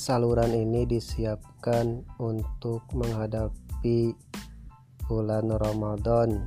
saluran ini disiapkan untuk menghadapi bulan Ramadan.